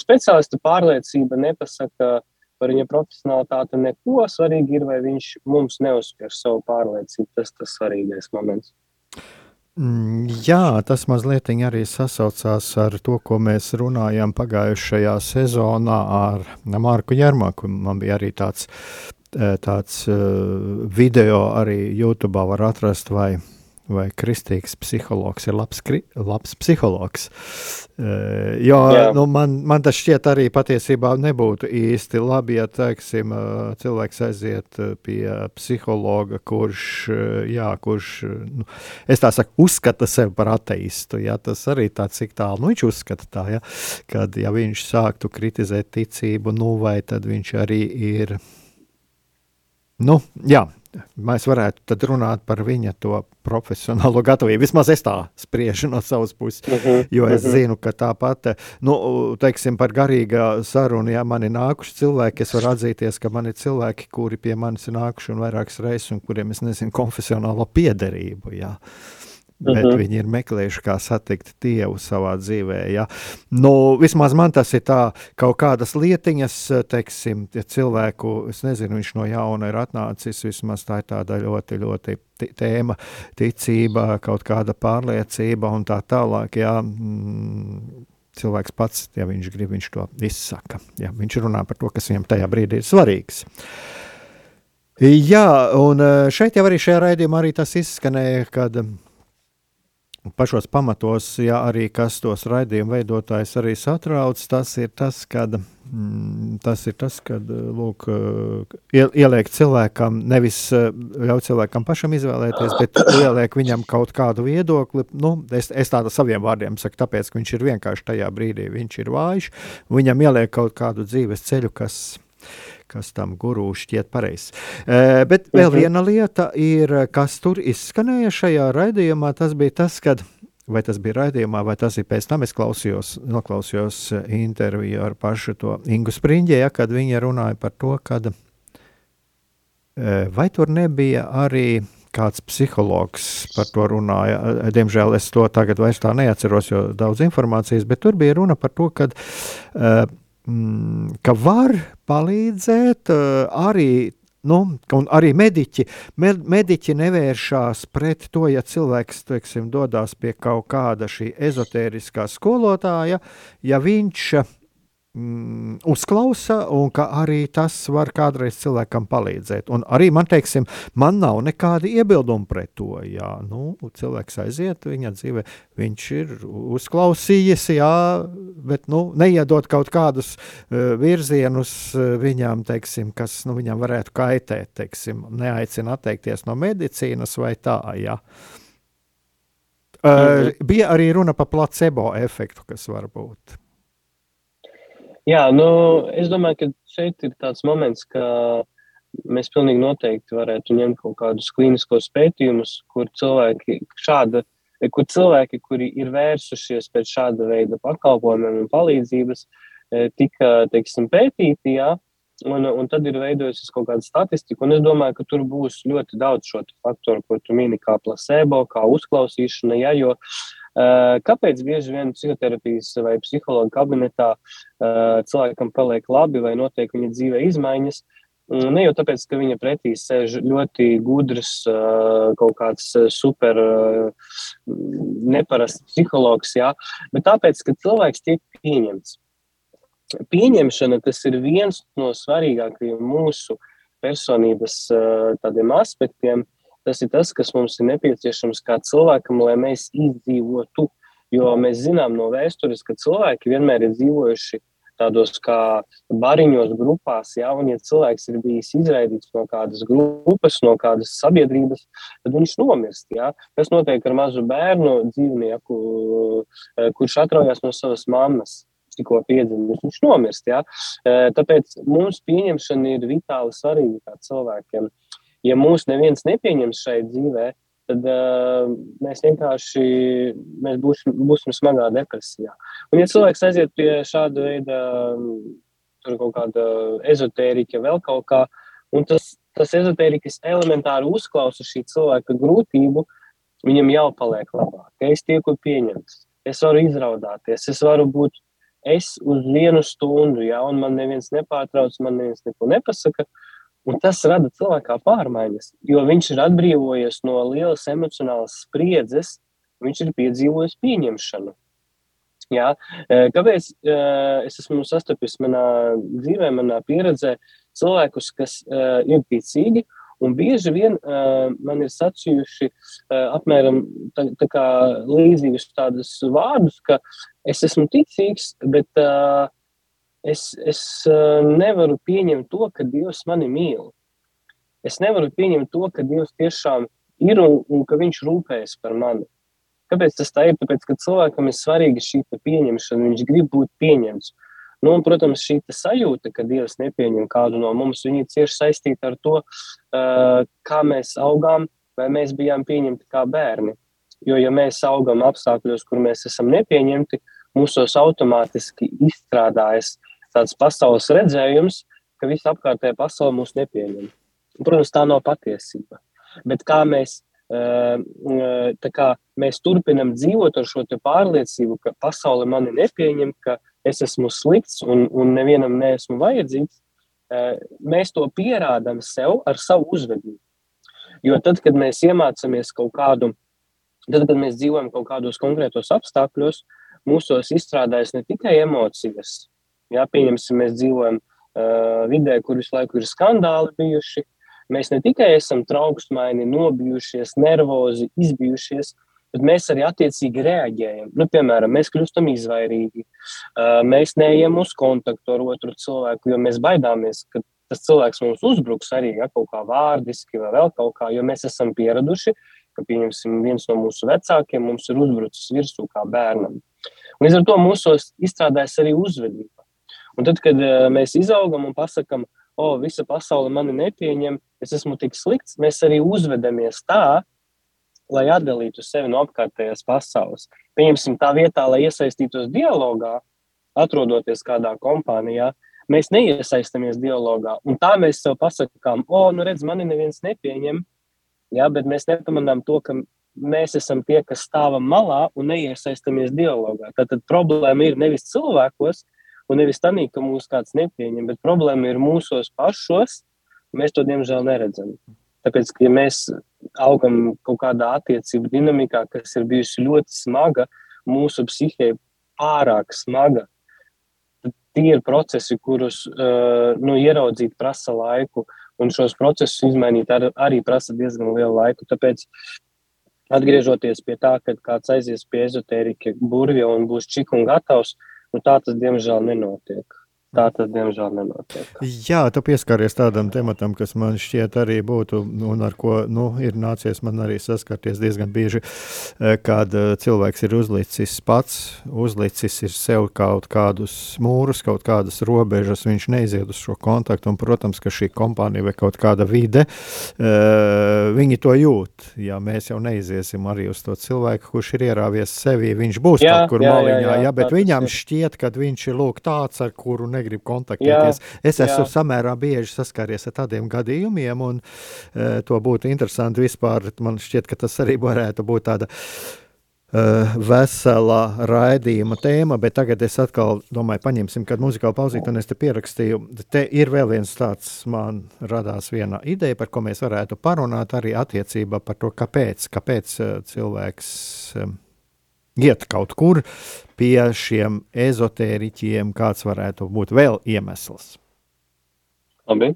speciālista pārliecība nepasaka par viņa profesionālitāti neko. Svarīgi ir, vai viņš mums neuzspiež savu pārliecību. Tas ir tas svarīgais moments. Mm, jā, tas mazliet arī sasaucās ar to, ko mēs runājām pagājušajā sezonā ar Marku Jārmaku. Man bija arī tāds, eh, tāds eh, video, arī YouTube var atrast, vai vai kristīgs psihologs ir labs, kri, labs psihologs. Jo Jā. nu, man, man tas šķiet arī patiesībā nebūtu īsti labi, ja teiksim, cilvēks aiziet pie psihologa, kurš, jā, kurš nu, es tā saku, uzskata sevi par ateistu. Jā, tas arī tāds, cik tālu nu, viņš uzskata tā, ja, kad ja viņš sāktu kritizēt ticību, nu vai tad viņš arī ir. Nu, jā, mēs varētu runāt par viņa to profesionālo gatavību. Vismaz es tā spriežu no savas puses, uh mhm, -huh, jo es uh mhm. -huh. zinu, ka tāpat, nu, teiksim, par garīgā sarunu, ja man ir nākuši cilvēki, es varu atzīties, ka man ir cilvēki, kuri pie manis ir nākuši un vairākas reizes, un kuriem es nezinu konfesionālo piederību. Jā bet uh mhm. -huh. viņi ir meklējuši, kā satikt Dievu savā dzīvē. Ja? Nu, vismaz man tas ir tā, kaut kādas lietiņas, teiksim, ja cilvēku, es nezinu, viņš no jauna ir atnācis, vismaz tā ir tāda ļoti, ļoti tēma, ticība, kaut kāda pārliecība un tā tālāk. Ja? Mm, cilvēks pats, ja viņš grib, viņš to izsaka. Ja? Viņš runā par to, kas viņam tajā brīdī ir svarīgs. Jā, un eh, šeit jau arī šajā raidījumā arī tas izskanēja, kad pašos pamatos, ja arī kas tos raidījumu veidotājs arī satrauc, tas ir tas, kad mm, tas ir tas, kad lūk, ieliek cilvēkam, nevis ļauj cilvēkam pašam izvēlēties, bet ieliek viņam kaut kādu viedokli. Nu, es, es tādu saviem vārdiem saku, tāpēc, ka viņš ir vienkārši tajā brīdī, viņš ir vājš, viņam ieliek kaut kādu dzīves ceļu, kas kas tam guru šķiet pareizs. E, bet vēl mhm. viena lieta ir, kas tur izskanēja šajā raidījumā, tas bija tas, kad vai tas bija raidījumā, vai tas ir pēc tam es klausījos, noklausījos interviju ar pašu to Ingu Spriņģē, ja, kad viņa runāja par to, kad vai tur nebija arī kāds psihologs par to runāja. Diemžēl es to tagad vairs tā neatceros, jo daudz informācijas, bet tur bija runa par to, ka uh, ka var palīdzēt uh, arī. Nu, arī mediķi, med, mediķi nevēršās pret to, ja cilvēks teiksim, dodas pie kaut kāda šī ezotēriskā skolotāja, ja viņš uh, mm, uzklausa, un ka arī tas var kādreiz cilvēkam palīdzēt. Un arī man, teiksim, man nav nekādi iebildumi pret to. Jā, nu, cilvēks aiziet viņa dzīvē, viņš ir uzklausījis, jā, bet nu, neiedot kaut kādus uh, virzienus uh, viņam, teiksim, kas nu, viņam varētu kaitēt, teiksim, neaicina atteikties no medicīnas vai tā. Jā. Uh. Bija arī runa par placebo efektu, kas var būt. Jā, nu, es domāju, ka šeit ir tāds moments, ka mēs pilnīgi noteikti varētu ņemt kaut kādus klīniskos pētījumus, kur cilvēki šāda kur cilvēki, kuri ir vērsušies pēc šāda veida pakalpojumiem un palīdzības, tika teiksim, pētīti. Jā, Un, un tad ir veidojusies kaut kāda statistika, un es domāju, ka tur būs ļoti daudz šo faktoru, ko tu mini, kā placebo, kā uzklausīšana. Ja, jo, uh, kāpēc bieži vien psihoterapijas vai psihologa kabinetā uh, cilvēkam paliek labi vai notiek viņa dzīvē izmaiņas? Ne jau tāpēc, ka viņa pretī sēž ļoti gudrs, uh, kaut kāds super neparasts psihologs, jā, bet tāpēc, ka cilvēks tiek pieņemts pieņemšana, tas ir viens no svarīgākajiem mūsu personības tādiem aspektiem. Tas ir tas, kas mums ir nepieciešams kā cilvēkam, lai mēs izdzīvotu. Jo mēs zinām no vēstures, ka cilvēki vienmēr ir dzīvojuši tādos kā bariņos, grupās, ja, un ja cilvēks ir bijis izraidīts no kādas grupas, no kādas sabiedrības, tad viņš nomirst. Ja. Kas notiek ar mazu bērnu dzīvnieku, kurš atraujas no savas mammas? tikko piedzimis, viņš nomirst. Ja? Tāpēc mums pieņemšana ir vitāli svarīga cilvēkiem. Ja mūs neviens nepieņems šai dzīvē, tad uh, mēs vienkārši mēs būsim, būsim smagā depresijā. Un, ja cilvēks aiziet pie šāda veida tur kaut kāda ezotērija, vēl kaut kā, un tas, tas ezotērikas elementāri uzklausa šī cilvēka grūtību, viņam jau paliek labāk. Es tieku pieņemts, es varu izraudāties, es varu būt es uz vienu stundu, ja, un man neviens nepārtrauc, man neviens neko nepasaka. Un tas rada cilvēkā pārmaiņas, jo viņš ir atbrīvojies no lielas emocionālas spriedzes, viņš ir piedzīvojis pieņemšanu. Jā, e, kāpēc e, es esmu sastapis manā dzīvē, manā pieredzē cilvēkus, kas e, ir ticīgi Un bieži vien man ir sacījuši apmēram tā, tā kā līdzīgus tādus vārdus, ka es esmu ticīgs, bet uh, es, es uh, nevaru pieņemt to, ka Dievs mani mīl. Es nevaru pieņemt to, ka Dievs tiešām ir un, un ka Viņš rūpējas par mani. Kāpēc tas tā ir? Tāpēc, ka cilvēkam ir svarīga šī pieņemšana, viņš grib būt pieņemts. Nu, un, protams, šī sajūta, ka Dievs nepieņem kādu no mums, ir cieši saistīta ar to, uh, kā mēs augām, vai mēs bijām pieņemti kā bērni. Jo, ja mēs augam apstākļos, kur mēs esam nepieņemti, mūsos automātiski izstrādājas tāds pasaules redzējums, ka visa apkārtējā pasaule mūs nepieņem. Protams, tā nav patiesība. Bet kā mēs, kā mēs turpinam dzīvot ar šo pārliecību, ka pasaule mani nepieņem, ka es esmu slikts un, un nevienam neesmu vajadzīgs, eh, mēs to pierādām sev ar savu uzvedību. Jo tad, kad mēs iemācāmies kaut kādu, tad, kad mēs dzīvojam kaut kādos konkrētos apstākļos, mūsos izstrādājas ne tikai emocijas. Jā, pieņemsim, mēs dzīvojam uh, vidē, kur visu laiku ir skandāli bijuši. Mēs ne tikai esam trauksmaini, nobijušies, nervozi, izbijušies, bet mēs arī attiecīgi reaģējam. Nu, piemēram, mēs kļūstam izvairīgi, mēs neejam uz kontaktu ar otru cilvēku, jo mēs baidāmies, ka tas cilvēks mums uzbruks arī ja, kaut kā vārdiski vai vēl kaut kā, jo mēs esam pieraduši, ka, viens no mūsu vecākiem mums ir uzbrucis virsū kā bērnam. Un līdz ar to mūsos izstrādājas arī uzvedība. Un tad, kad mēs izaugam un pasakam, o, visa pasaule mani nepieņem, es esmu tik slikts, mēs arī uzvedamies tā, lai atdalītu sevi no apkārtējās pasaules. Pieņemsim tā vietā, lai iesaistītos dialogā, atrodoties kādā kompānijā, mēs neiesaistāmies dialogā. Un tā mēs sev pasakām, o, nu redz, mani neviens nepieņem, ja, bet mēs nepamanām to, ka mēs esam tie, kas stāvam malā un neiesaistāmies dialogā. Tātad problēma ir nevis cilvēkos, un nevis tā, ka mūs kāds nepieņem, bet problēma ir mūsos pašos. Mēs to diemžēl neredzam. Tāpēc, ka ja mēs augam kaut kādā attiecību dinamikā, kas ir bijusi ļoti smaga, mūsu psihē pārāk smaga, tad tie ir procesi, kurus uh, nu, ieraudzīt prasa laiku, un šos procesus izmainīt ar, arī prasa diezgan lielu laiku. Tāpēc, atgriežoties pie tā, ka kāds aizies pie ezotērija burvja un būs čik un gatavs, nu, tā tas diemžēl nenotiek. Tā tas, diemžēl, nenotiek. Jā, tu pieskaries tādam tematam, kas man šķiet arī būtu, un ar ko nu, ir nācies man arī saskarties diezgan bieži, eh, kad eh, cilvēks ir uzlicis pats, uzlicis ir sev kaut kādus mūrus, kaut kādas robežas, viņš neiziet uz šo kontaktu, un, protams, ka šī kompānija vai kaut kāda vide, eh, viņi to jūt. Ja mēs jau neiziesim arī uz to cilvēku, kurš ir ierāvies sevī, viņš būs jā, kaut kur jā, maliņā, jā, jā, jā, bet viņam šķiet, ka viņš ir lūk tāds, ar kuru ne negrib kontaktēties. Jā, es esmu jā. samērā bieži saskāries ar tādiem gadījumiem, un uh, to būtu interesanti vispār. Man šķiet, ka tas arī varētu būt tāda uh, vesela raidījuma tēma, bet tagad es atkal domāju, paņemsim kādu muzikālu pauzīti, un es te pierakstīju. Te ir vēl viens tāds, man radās viena ideja, par ko mēs varētu parunāt arī attiecībā par to, kāpēc, kāpēc uh, cilvēks. Iet kaut kur pie šiem ezotēriķiem, kāds varētu būt vēl iemesls. Labi.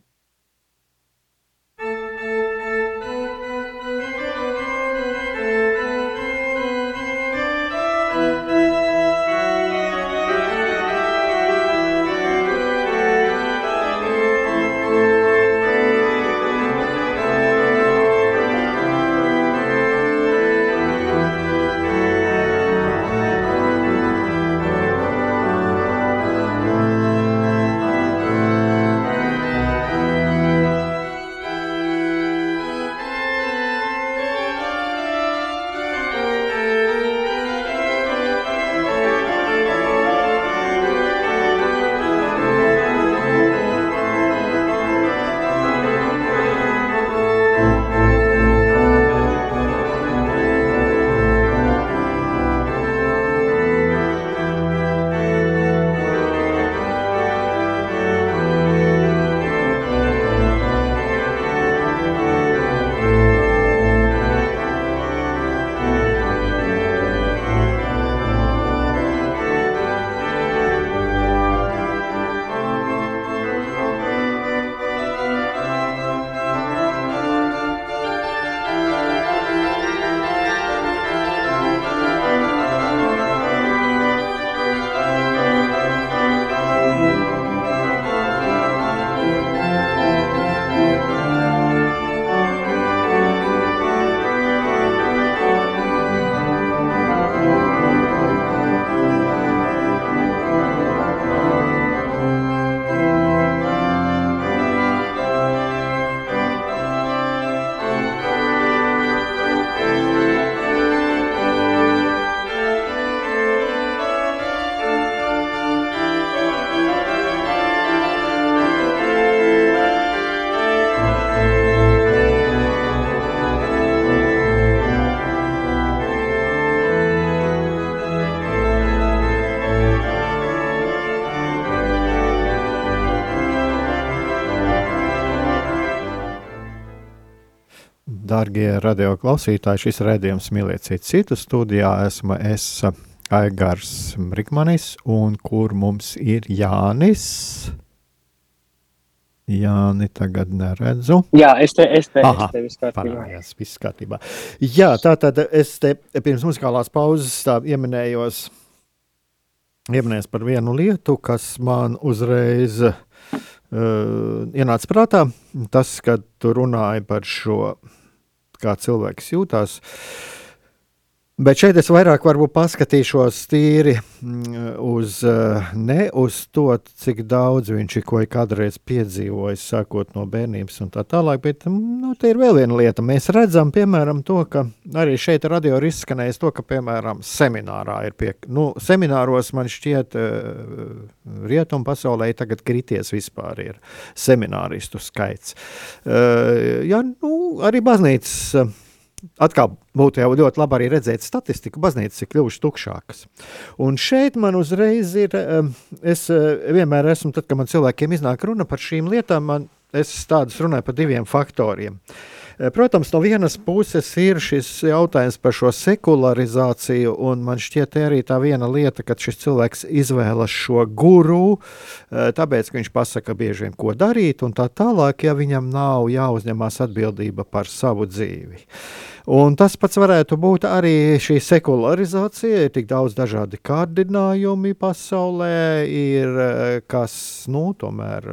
Darbie radio klausītāji, šis redzējums mīliet citu, citu studijā esmu es Aigars Brigmanis, un kur mums ir Jānis. Jāni tagad neredzu. Jā, es te, es te, Aha, es te viss kārtībā. Parājās, viss kārtībā. Jā, tā tad es te pirms muzikālās pauzes tā ieminējos, ieminējos par vienu lietu, kas man uzreiz uh, ienāca prātā. Tas, kad tu runāji par šo kā cilvēks jūtas. Bet šeit es vairāk paskatīšos tīri mm, uz, eh, ne uz to, cik daudz viņš ir ko kādreiz piedzīvojis, sākot no bērnības un tā tālāk. Bet mm, nu, te ir vēl viena lieta. Mēs redzam, piemēram, to, ka arī šeit radio ir izskanējis to, ka, piemēram, seminārā ir pie, nu, semināros man šķiet, uh, rietumu pasaulē tagad krities vispār ir semināristu skaits. Uh, ja, nu, arī baznīcas. Atkal būtu jau ļoti labi arī redzēt statistiku, baznīcas ir kļuvušas tukšākas. Un šeit man uzreiz ir, es eh, vienmēr esmu, tad, kad man cilvēkiem iznāk runa par šīm lietām, man, es tādus runāju par diviem faktoriem. Uh, protams, no vienas puses ir šis jautājums par šo sekularizāciju, un man šķiet, arī tā viena lieta, ka šis cilvēks izvēlas šo guru, eh, tāpēc, ka viņš pasaka bieži vien, ko darīt, un tā tālāk, ja viņam nav jāuzņemās atbildība par savu dzīvi. Un tas pats varētu būt arī šī sekularizācija. Ir tik daudz dažādi kārdinājumi pasaulē, ir kas, nu, tomēr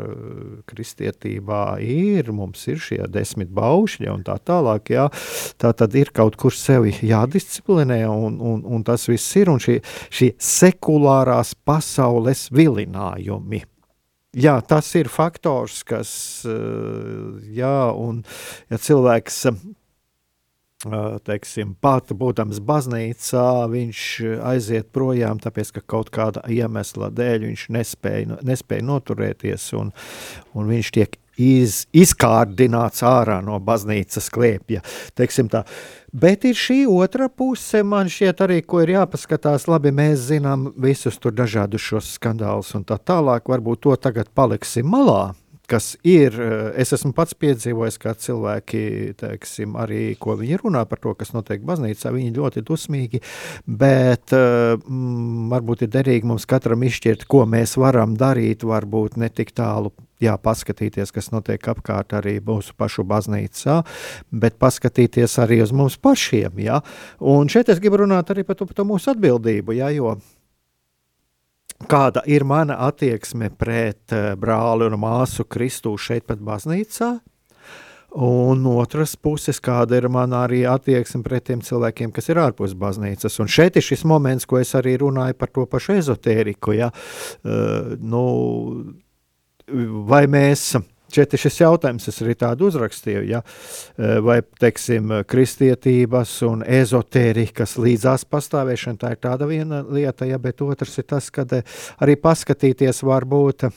kristietībā ir, mums ir šie desmit baušļi un tā tālāk. Jā. Tā tad ir kaut kur sevi jādisciplinē, un, un, un tas viss ir, un šī, šī sekulārās pasaules vilinājumi jā, tas ir faktors, kas, eh, jā, un ja cilvēks eh, teiksim, pat būdams baznīcā, viņš aiziet projām, tāpēc ka kaut kāda iemesla dēļ viņš nespēja, nespēja noturēties, un, un viņš tiek iz, izkārdināts ārā no baznīcas kliepja. Bet ir šī otra puse, man šķiet, arī, ko ir jāpaskatās. Labi, mēs zinām visus tur dažādus šos skandālus un tā tālāk. Varbūt to tagad paliksim malā kas ir. Eh, es esmu pats piedzīvojis, kā cilvēki, teiksim, arī ko viņi runā par to, kas notiek baznīcā. Viņi ļoti dusmīgi, bet mm, varbūt ir derīgi mums katram izšķirt, ko mēs varam darīt, varbūt ne tik tālu. Jā, paskatīties, kas notiek apkārt arī mūsu pašu baznīcā, bet paskatīties arī uz mums pašiem. Jā. Un šeit es gribu runāt arī par to, par to mūsu atbildību, jā, jo kāda ir mana attieksme pret eh, brāli un māsu Kristu šeit, pat baznīcā. Un otras puses, kāda ir mana arī attieksme pret tiem cilvēkiem, kas ir ārpus baznīcas. Un šeit ir šis moments, ko es arī runāju par to pašu ezotēriku. Ja? Uh, nu, vai mēs Ir šis jautājums, es arī tādu uzrakstīju, ja? E, vai, teiksim, kristietības un ezotērikas līdzās pastāvēšana, tā ir tāda viena lieta, ja, bet otrs ir tas, ka e, arī paskatīties varbūt,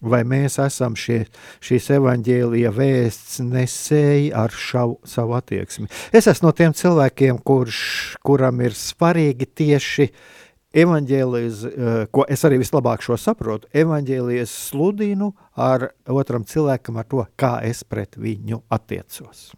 vai mēs esam šie, šīs evaņģēlija vēsts nesēji ar šavu, savu attieksmi. Es esmu no tiem cilvēkiem, kurš, kuram ir svarīgi tieši evaņģēlijas, eh, ko es arī vislabāk šo saprotu, evaņģēlijas sludinu ar otram cilvēkam ar to, kā es pret viņu attiecos.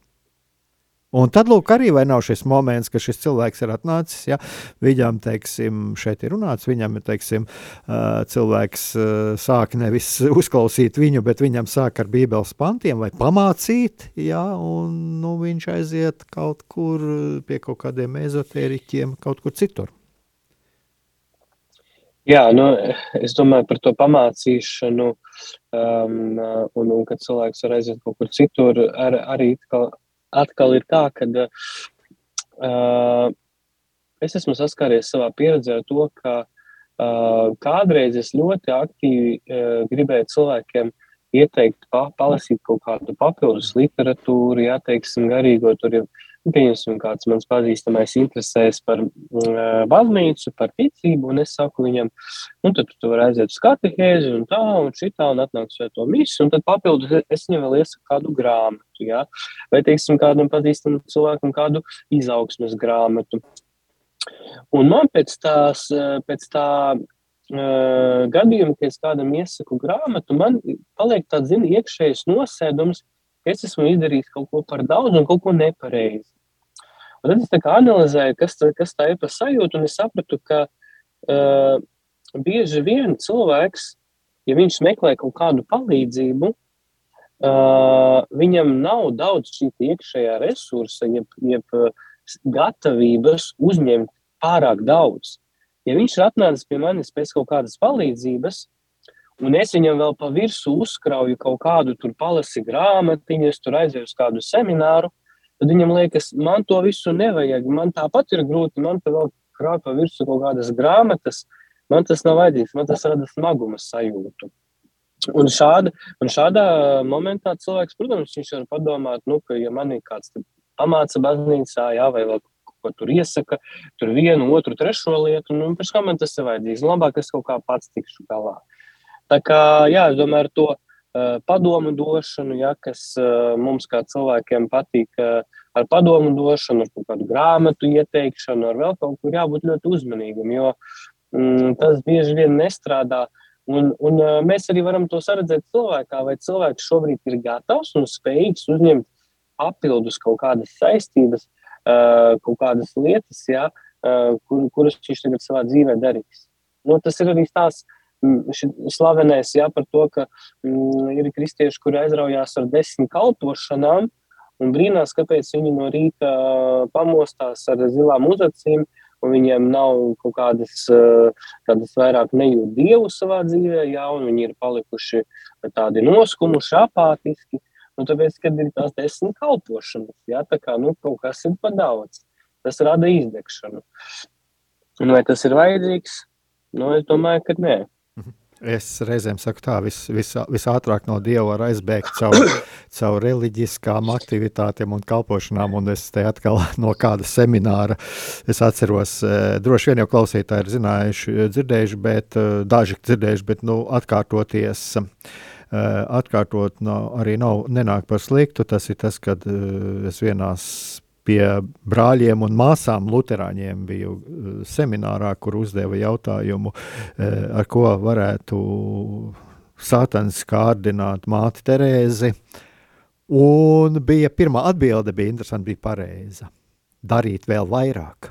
Un tad, lūk, arī nav šis moments, ka šis cilvēks ir atnācis, ja viņam, teiksim, šeit ir runāts, viņam, teiksim, eh, cilvēks eh, sāk nevis uzklausīt viņu, bet viņam sāk ar bībeles pantiem vai pamācīt, ja, un nu, viņš aiziet kaut kur pie kaut kādiem ezotēriķiem, kaut kur citur. Jā, nu, es domāju par to pamācīšanu, um, un, un kad cilvēks var aiziet kaut kur citur, ar, arī atkal, atkal ir tā, ka uh, es esmu saskāries savā pieredzē ar to, ka uh, kādreiz es ļoti aktīvi uh, gribēju cilvēkiem ieteikt pa, palasīt kaut kādu papildus literatūru, jā, teiksim, garīgo tur jau Pieņemsim, kāds mans pazīstamais interesēs par uh, baznīcu, par ticību, un es saku viņam, nu, tad tu vari aiziet uz katehēzi un tā, un šitā, un atnāk svēto misu, un tad papildus es viņam vēl iesaku kādu grāmatu, jā, vai, teiksim, kādam pazīstamam cilvēkam kādu izaugsmes grāmatu. Un man pēc tās, pēc tā gadījuma, kad es kādam iesaku grāmatu, man paliek tāds, zini, iekšējs nosēdums, es esmu izdarījis kaut ko par daudz un kaut ko nepareizi. Un tad es analizēju, kas, kas tā ir par sajūtu, un es sapratu, ka uh, bieži vien cilvēks, ja viņš meklē kaut kādu palīdzību, uh, viņam nav daudz šī iekšējā resursa, jeb, jeb gatavības uzņemt pārāk daudz. Ja viņš ir atnācis pie manis pēc kaut kādas palīdzības, un es viņam vēl pa virsmu uzkrauju kaut kādu tur palasi grāmatiņu, es tur aizēju uz kādu semināru, tad viņam liekas, man to visu nevajag, man tāpat ir grūti, man te vēl krāp pa virsmu kaut kādas grāmatas, man tas nav vajadzīgs, man tas rada smaguma sajūtu. Un, šāda, un šādā momentā cilvēks, protams, viņš var padomāt, nu, ka, ja man ir kāds pamāca baznīcā, jā, vai vēl ko tur iesaka, tur vienu, otru, trešo lietu, nu, pēc kā man tas ir vajadzīgs. Labāk es kaut kā pats tikšu galā. Tā kā, jā, es domāju, ar to uh, padomu došanu, ja, kas uh, mums kā cilvēkiem patīk, uh, ar padomu došanu, ar kādu grāmatu ieteikšanu, ar vēl kaut kur jābūt ļoti uzmanīgam, jo mm, tas bieži vien nestrādā. Un, un mēs arī varam to redzēt cilvēkā, vai cilvēks šobrīd ir gatavs un spējīgs uzņemt papildus kaut kādas saistības, kaut kādas lietas, ja, kur, kuras viņš tagad savā dzīvē darīs. Nu, tas ir arī tās uh, slavenais jā, par to, ka mm, ir kristieši, kuri aizraujās ar desmit kalpošanām, un brīnās, kāpēc viņi no rīta pamostās ar zilām uzacīm, viņiem nav kaut kādas tādas vairāk nejūt dievu savā dzīvē, jā, un viņi ir palikuši tādi noskumuši, apātiski. Nu, tāpēc, kad ir tās desmit kalpošanas, jā, tā kā nu, kaut kas ir pa daudz, tas rada izdegšanu. Un vai tas ir vajadzīgs? Nu, es domāju, ka nē. Es reizēm saku, tā vis, vis, visātrāk no dieva var aizbēgt caur, caur reliģiskām aktivitātēm un kalpošanām. Un es te atkal no kāda semināra atceros, eh, droši vien jau klausītāji ir zinājuši, dzirdējuši, bet eh, daži dzirdējuši, bet nu, atkārtoties. Atkārtot nav, arī nav nenāk par sliktu. Tas ir tas, kad es vienās pie brāļiem un māsām Lutāņiem biju uh, seminārā, kur uzdeva jautājumu, uh, ar ko varētu Sātans kārdināt māti Terēzi. Un bija pirmā atbilde, bija interesanti, bija pareiza. Darīt vēl vairāk.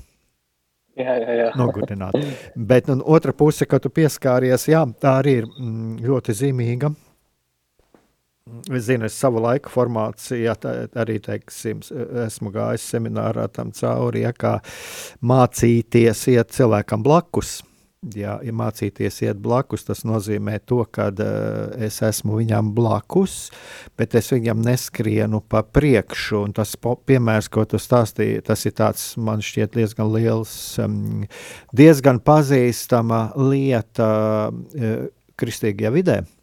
Jā, jā, jā. Nogurdināt. Bet otra puse, kad tu pieskāries, jā, tā arī ir mm, ļoti zīmīga. Es zinu, es savu laiku formācijā arī teiksim, esmu gājis seminārā tam cauri, ja, kā mācīties iet cilvēkam blakus. Ja, ja mācīties iet blakus, tas nozīmē to, ka uh, es esmu viņam blakus, bet es viņam neskrienu pa priekšu. Un tas piemērs, ko tu stāstīji, tas ir tāds, man šķiet, diezgan liels, um, diezgan pazīstama lieta uh, kristīgajā vidē. Uh,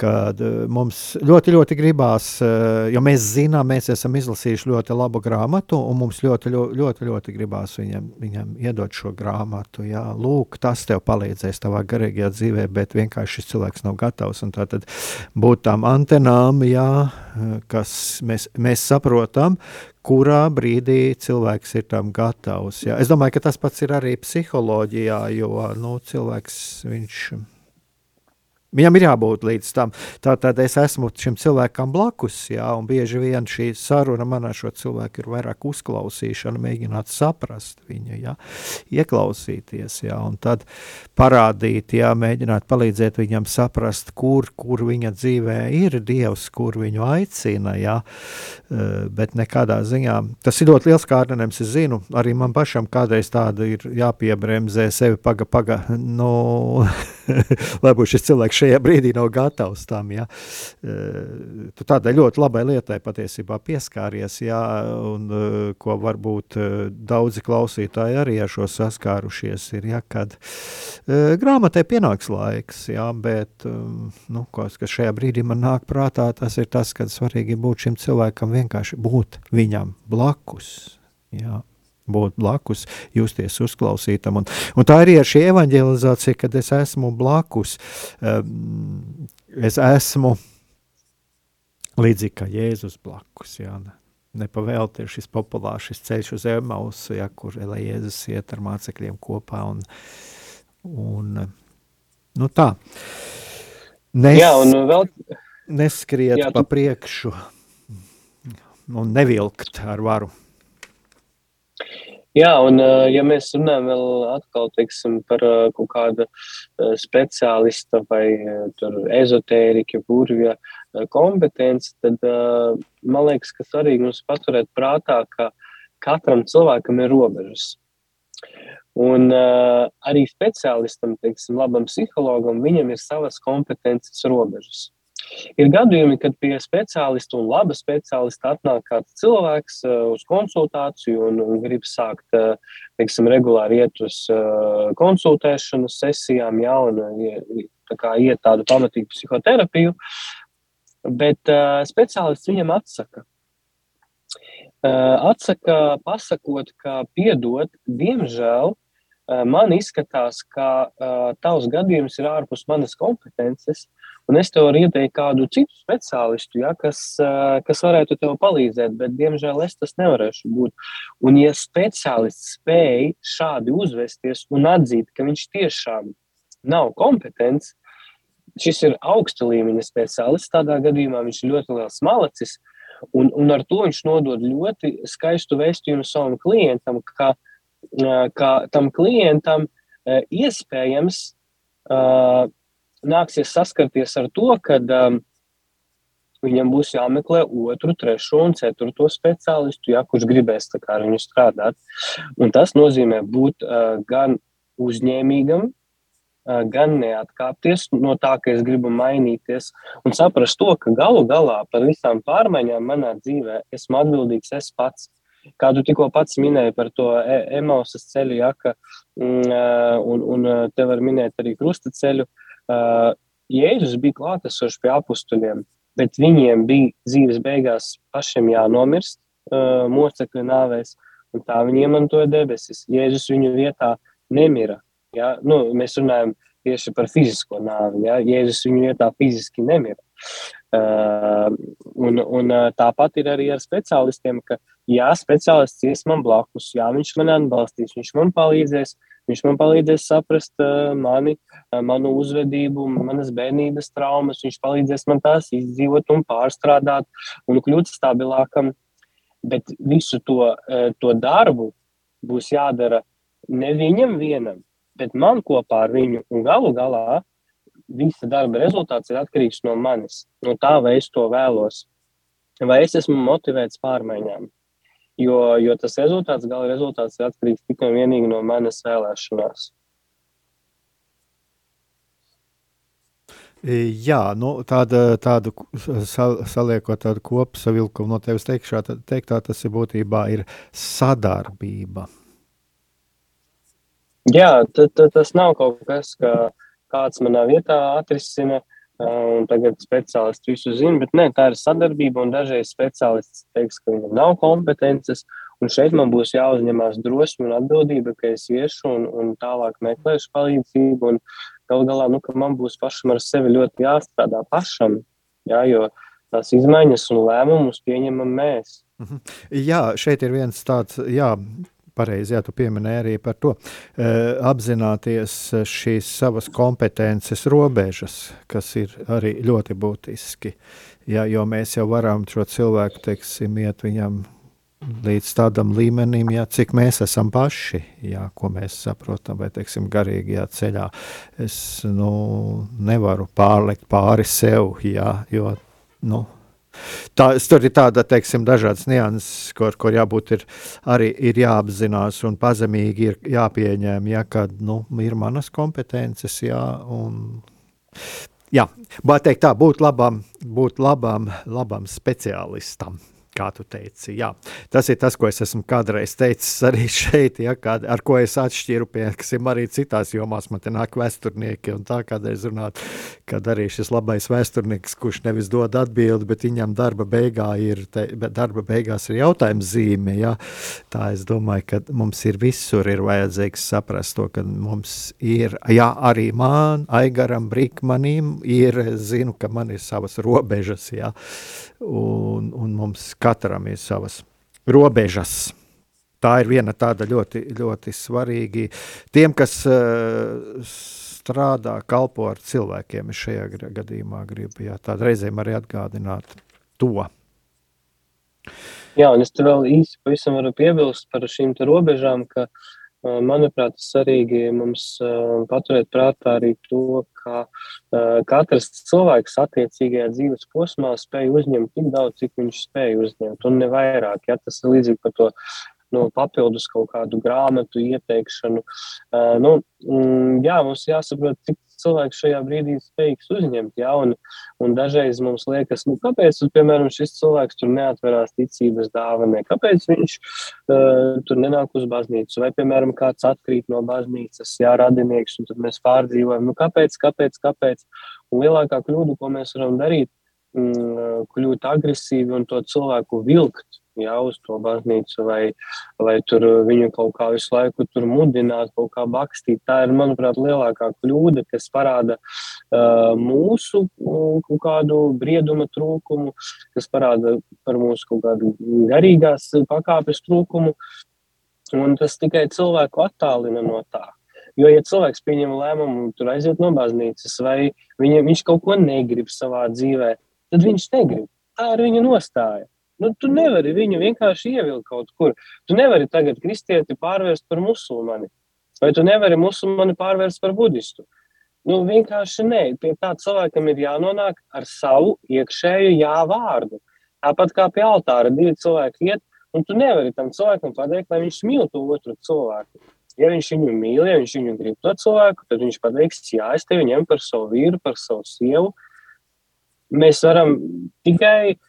kad eh, mums ļoti, ļoti gribās, eh, jo mēs zinām, mēs esam izlasījuši ļoti labu grāmatu, un mums ļoti, ļoti, ļoti, ļoti gribās viņam, viņam iedot šo grāmatu. Jā, lūk, tas tev palīdzēs tavā garīgajā dzīvē, bet vienkārši šis cilvēks nav gatavs. Tad būt tām antenām, jā, kas mēs, mēs saprotam, kurā brīdī cilvēks ir tam gatavs. Jā. Es domāju, ka tas pats ir arī psiholoģijā, jo nu, cilvēks viņš ir Viņam ir jābūt līdz tam. Tātad es esmu šim cilvēkam blakus, jā, un bieži vien šī saruna man ar šo cilvēku ir vairāk uzklausīšana, mēģināt saprast viņu, jā, ieklausīties, jā, un tad parādīt, jā, mēģināt palīdzēt viņam saprast, kur, kur viņa dzīvē ir Dievs, kur viņu aicina, jā, eh, bet nekādā ziņā. Tas ir ļoti liels kārdinājums, es zinu, arī man pašam kādreiz tāda ir jāpiebremzē sevi paga, paga, nu, lai būtu šis cilvēks šajā brīdī nav gatavs tam. Ja. E, tu tādai ļoti labai lietai patiesībā pieskāries, ja, un e, ko varbūt e, daudzi klausītāji arī ar šo saskārušies, ir, ja, kad grāmatai pienāks laiks, ja, bet nu, kas, kas šajā brīdī man nāk prātā, tas ir tas, ka svarīgi būt šim cilvēkam vienkārši būt viņam blakus. Ja būt blakus, justies uzklausītam. Un, un tā arī ir šī evanģelizācija, kad es esmu blakus. Es esmu līdzīgi kā Jēzus blakus. Jā, ne? Nepavēlti ir šis populārs šis ceļš uz Emausu, ja, kur Jēzus iet ar mācekļiem kopā. Un, un, nu tā. Nes, jā, un vēl... Neskriet jā, tu... pa priekšu un nevilkt ar varu. Jā, un ja mēs runājam vēl atkal, teiksim, par kaut kādu speciālista vai ezotērika, burvja kompetenci, tad man liekas, ka svarīgi mums paturēt prātā, ka katram cilvēkam ir robežas. Un arī speciālistam, teiksim, labam psihologam, viņam ir savas kompetences robežas. Ir gadījumi, kad pie speciālista un laba speciālista atnāk kāds cilvēks uh, uz konsultāciju un, grib sākt, uh, teiksim, regulāri iet uz uh, konsultēšanas sesijām, jā, un tā iet tādu pamatīgu psihoterapiju, bet speciālists viņam atsaka. Atsaka pasakot, ka piedot, diemžēl, man izskatās, ka tavs gadījums ir ārpus manas kompetences, Un es tev varu ieteikt kādu citu speciālistu, ja, kas, kas varētu tev palīdzēt, bet, diemžēl, es tas nevarēšu būt. Un, ja speciālists spēj šādi uzvesties un atzīt, ka viņš tiešām nav kompetents, šis ir augsta līmeņa speciālists. Tādā gadījumā viņš ir ļoti liels malacis, un, un ar to viņš nodod ļoti skaistu vēstījumu savam klientam, ka, ka tam klientam iespējams nāksies saskarties ar to, ka um, viņam būs jāmeklē otru, trešo un ceturto speciālistu, ja, kurš gribēs ar viņu strādāt. Un tas nozīmē būt uh, gan uzņēmīgam, uh, gan neatkāpties no tā, ka es gribu mainīties, un saprast to, ka galu galā par visām pārmaiņām manā dzīvē esmu atbildīgs es pats. Kā tu tikko pats minēji par to e emocijas ceļu, ja, ka, mm, un, un te var minēt arī krusta ceļu. Uh, Jēzus bija klātesošs pie apstuļiem bet viņiem bija dzīves beigās pašiem jānomirst uh, mocekļu nāvēs, un tā viņi iemantoja debesis. Jēzus viņu vietā nemira. Ja? Nu, mēs runājam tieši par fizisko nāvi. Ja? Jēzus viņu vietā fiziski nemira. Uh, un, un uh, tāpat ir arī ar speciālistiem, ka jā, speciālists ies man blakus, jā, viņš man atbalstīs, viņš man palīdzēs, Viņš man palīdzēs saprast uh, mani, uh, manu uzvedību, manas bērnības traumas. Viņš palīdzēs man tās izdzīvot un pārstrādāt un kļūt stabilākam. Bet visu to, to darbu būs jādara ne viņam vienam, bet man kopā ar viņu. Un galu galā visa darba rezultāts ir atkarīgs no manis, no tā, vai es to vēlos, vai es esmu motivēts pārmaiņām. Jo, jo tas rezultāts, gala rezultāts ir atkarīgs tikai un vienīgi no manas vēlēšanās. Jā, nu, tāda, tādu sal, saliekot tādu kopsavilkumu no tevis teikšā, teiktā, tas ir būtībā ir sadarbība. Jā, tad, tad tas nav kaut kas, ka kāds manā vietā atrisina un tagad speciālists visu zina, bet nē, tā ir sadarbība, dažreiz speciālists teiks, ka viņam nav kompetences, un šeit man būs jāuzņemās drosme un atbildība, ka es iešu un, un tālāk meklēšu palīdzību, un gal galā, nu, man būs pašam ar sevi ļoti jāstrādā pašam, jā, jo tās izmaiņas un lēmumus pieņemam mēs. Mhm. Jā, šeit ir viens tāds, jā, pareizi, jā, tu pieminēji arī par to, e, apzināties šīs savas kompetences robežas, kas ir arī ļoti būtiski. Jā, jo mēs jau varam šo cilvēku, teiksim, iet viņam līdz tādam līmenim, jā, cik mēs esam paši, jā, ko mēs saprotam, vai teiksim, garīgajā ceļā. Es nu, nevaru pārlikt pāri sev, jā, jo nu, Tā, tur ir tāda, teiksim, dažādas nianses, kur, kur jābūt ir, arī ir jāapzinās un pazemīgi ir jāpieņem, ja, kad nu, ir manas kompetences, jā, un jā, bet teikt tā, būt labam, būt labam, labam speciālistam kā tu teici. Jā. Tas ir tas, ko es esmu kādreiz teicis arī šeit, ja, kā, ar ko es atšķiru, piemēram, arī citās jomās. Man te nāk vēsturnieki, un tā kādreiz runāt, kad arī šis labais vēsturnieks, kurš nevis dod atbildi, bet viņam darba, beigā ir, te, darba beigās ir jautājums zīme. Ja. Tā es domāju, ka mums ir visur ir vajadzīgs saprast to, ka mums ir, jā, arī man, Aigaram, Brikmanim, ir, zinu, ka man ir savas robežas, jā, un, un mums katram ir savas robežas. Tā ir viena tāda ļoti, ļoti svarīga. Tiem, kas uh, strādā, kalpo ar cilvēkiem, es šajā gadījumā gribu jā, reizēm arī atgādināt to. Jā, un es te vēl īsi pavisam varu piebilst par šīm robežām, ka uh, Manuprāt, svarīgi mums paturēt prātā arī to, ka katrs cilvēks attiecīgajā dzīves posmā spēj uzņemt tik daudz, cik viņš spēj uzņemt, un ne vairāk. Ja? Tas ir līdzīgi par to nu, papildus kaut kādu grāmatu ieteikšanu. Uh, nu, mm, jā, mums jāsaprot, cik cilvēks šajā brīdī spējīgs uzņemt. Jā, un, un dažreiz mums liekas, nu, kāpēc, piemēram, šis cilvēks tur neatverās ticības dāvanai, kāpēc viņš uh, tur nenāk uz baznīcu, vai, piemēram, kāds atkrīt no baznīcas, jā, radinieks, un tad mēs pārdzīvojam, nu, kāpēc, kāpēc, kāpēc. Un lielākā kļūda, ko mēs varam darīt, mm, kļūt agresīvi un to cilvēku vilkt jā, uz to baznīcu, vai, vai tur viņu kaut kā visu laiku mudināt, kaut kā bakstīt. Tā ir, manuprāt, lielākā kļūda, kas parāda uh, mūsu uh, kaut kādu brieduma trūkumu, kas parāda par mūsu kaut kādu garīgās pakāpes trūkumu, un tas tikai cilvēku attālina no tā. Jo, ja cilvēks pieņem lēmumu, tur aiziet no baznīcas, vai viņa, viņš kaut ko negrib savā dzīvē, tad viņš negrib. Tā ir viņa nostāja. Nu, tu nevari viņu vienkārši ievilkt kaut kur. Tu nevari tagad kristieti pārvērst par musulmani, vai tu nevari musulmani pārvērst par budistu. Nu, vienkārši nē, pie tā cilvēkam ir jānonāk ar savu iekšēju jā vārdu. Tāpat kā pie altāra divi cilvēki iet, un tu nevari tam cilvēkam pateikt, lai viņš mīl to otru cilvēku. Ja viņš viņu mīl, ja viņš viņu grib to cilvēku, tad viņš pateiks, jā, es tevi ņemu par savu vīru, par savu sievu. Mēs varam tikai uh,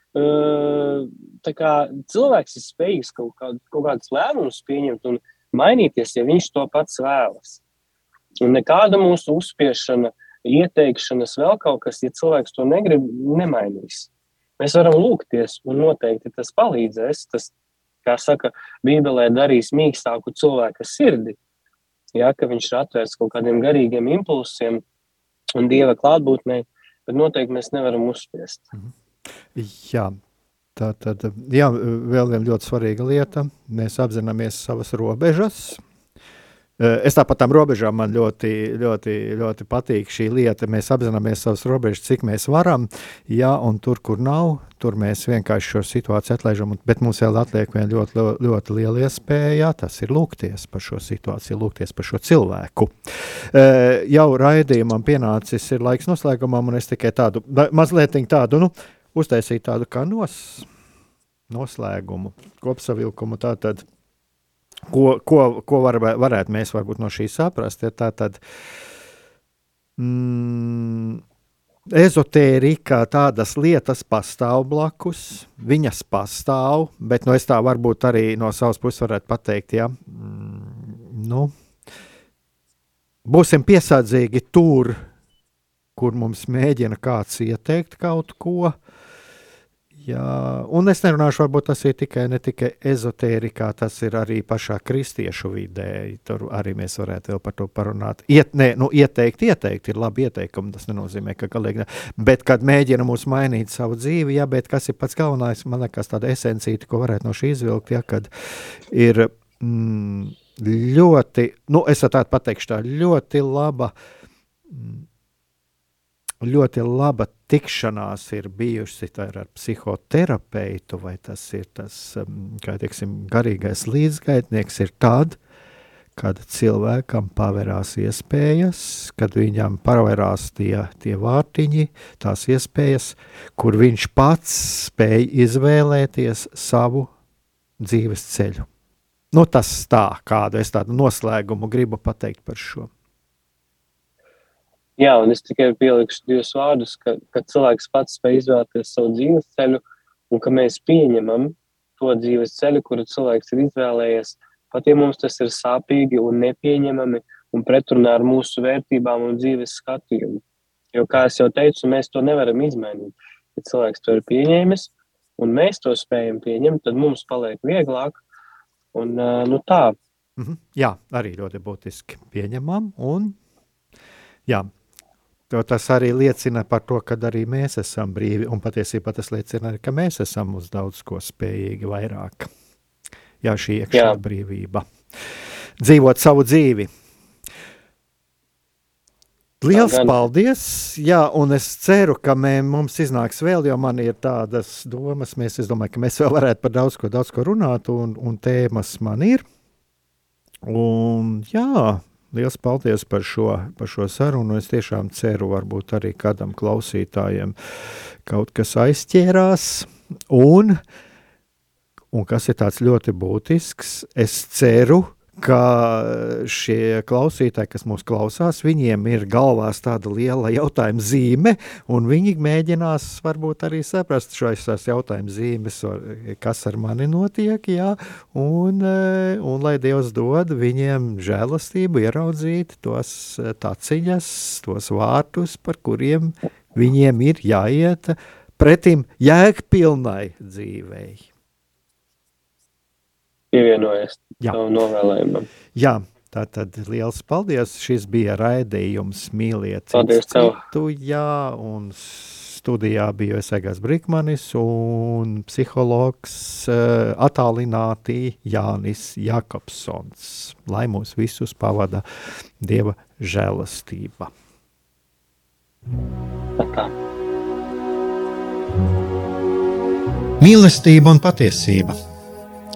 kā, cilvēks ir spējīgs kaut, kād, kaut kādus lēmumus pieņemt un mainīties, ja viņš to pats vēlas. Un nekāda mūsu uzspiešana, ieteikšanas, vēl kaut kas, ja cilvēks to negrib, nemainīs. Mēs varam lūgties, un noteikti tas palīdzēs. Tas, kā saka, Bībelē darīs mīkstāku cilvēka sirdi. Ja, ka viņš ir atvērts kaut kādiem garīgiem impulsiem un dieva klātbūtnē, bet noteikti mēs nevaram uzspiest. Mhm. Jā, tā tad jā, vēl viena ļoti svarīga lieta. Mēs apzināmies savas robežas, Eh, es tāpat tam robežām man ļoti, ļoti, ļoti patīk šī lieta. Mēs apzināmies savas robežas, cik mēs varam, jā, un tur, kur nav, tur mēs vienkārši šo situāciju atlaižam. Bet mums vēl atliek viena ļoti, ļoti liela iespēja, tas ir lūgties par šo situāciju, lūgties par šo cilvēku. E, jau raidījumam pienācis ir laiks noslēgumam, un es tikai tādu mazliet tādu, nu, uztaisīju tādu kā nos, noslēgumu, kopsavilkumu. Tātad, Ko, ko, ko var, varētu mēs varbūt no šī saprast? Ja tā tad mm, ezotērika, tādas lietas pastāv blakus, viņas pastāv, bet nu, es tā varbūt arī no savas puses varētu pateikt, ja, mm, nu, būsim piesardzīgi tur, kur mums mēģina kāds ieteikt kaut ko. Jā, un es nerunāšu, varbūt tas ir tikai ne tikai ezotērikā, tas ir arī pašā kristiešu vidē. Tur arī mēs varētu vēl par to parunāt. Iet, ne, nu, ieteikt, ieteikt, ir labi ieteikumi. Tas nenozīmē, ka galīgi ne. Bet, kad mēģina mums mainīt savu dzīvi, jā, bet kas ir pats galvenais, man liekas, tāda esencīta, ko varētu no šī izvilkt, jā, kad ir mm, ļoti, nu, es tā pateikšu, tā ļoti laba. Mm, ļoti laba tikšanās ir bijusi ar psihoterapeitu, vai tas ir tas, um, teiksim, garīgais līdzgaitnieks, ir tad, kad cilvēkam pavērās iespējas, kad viņam pavērās tie, tie vārtiņi, tās iespējas, kur viņš pats spēj izvēlēties savu dzīves ceļu. Nu, tas tā, kādu es tādu noslēgumu gribu pateikt par šo. Jā, un es tikai pielikšu divus vārdus, ka, ka cilvēks pats spēj izvēlēties savu dzīves ceļu, un ka mēs pieņemam to dzīves ceļu, kuru cilvēks ir izvēlējies. Pat ja mums tas ir sāpīgi un nepieņemami un pretrunā ar mūsu vērtībām un dzīves skatījumu. Jo, kā jau teicu, mēs to nevaram izmainīt. Ja cilvēks to ir pieņēmis, un mēs to spējam pieņemt, tad mums paliek vieglāk. Un, nu, tā. Mm -hmm. Jā, arī ļoti būtiski pieņemam. Un, jā, Jo tas arī liecina par to, ka arī mēs esam brīvi, un patiesībā tas liecina arī, ka mēs esam uz daudz ko spējīgi vairāk. Jā, šī iekšā Jā. brīvība. Dzīvot savu dzīvi. Liels Jā, paldies! Jā, un es ceru, ka mē, mums iznāks vēl, jo man ir tādas domas. Mēs, es domāju, ka mēs vēl varētu par daudz ko, daudz ko runāt, un, un tēmas man ir. Un jā, Liels paldies par šo, par šo sarunu. Es tiešām ceru, varbūt arī kādam klausītājam kaut kas aizķērās. Un, un kas ir tāds ļoti būtisks, es ceru, ka šie klausītāji, kas mūs klausās, viņiem ir galvās tāda liela jautājuma zīme, un viņi mēģinās varbūt arī saprast šīs jautājuma zīmes, kas ar mani notiek, jā, un, un lai Dievs dod viņiem žēlastību ieraudzīt tos taciņas, tos vārtus, par kuriem viņiem ir jāiet pretim jēgpilnai dzīvei pievienojies tam novēlējumam. Jā. Tā tad liels paldies. Šis bija raidījums Mīliet citu. Jā, un studijā bija Esegās Brikmanis un psihologs uh, attālinātī Jānis Jakobsons. Lai mūs visus pavada Dieva žēlastība. Tā. Mīlestība un patiesība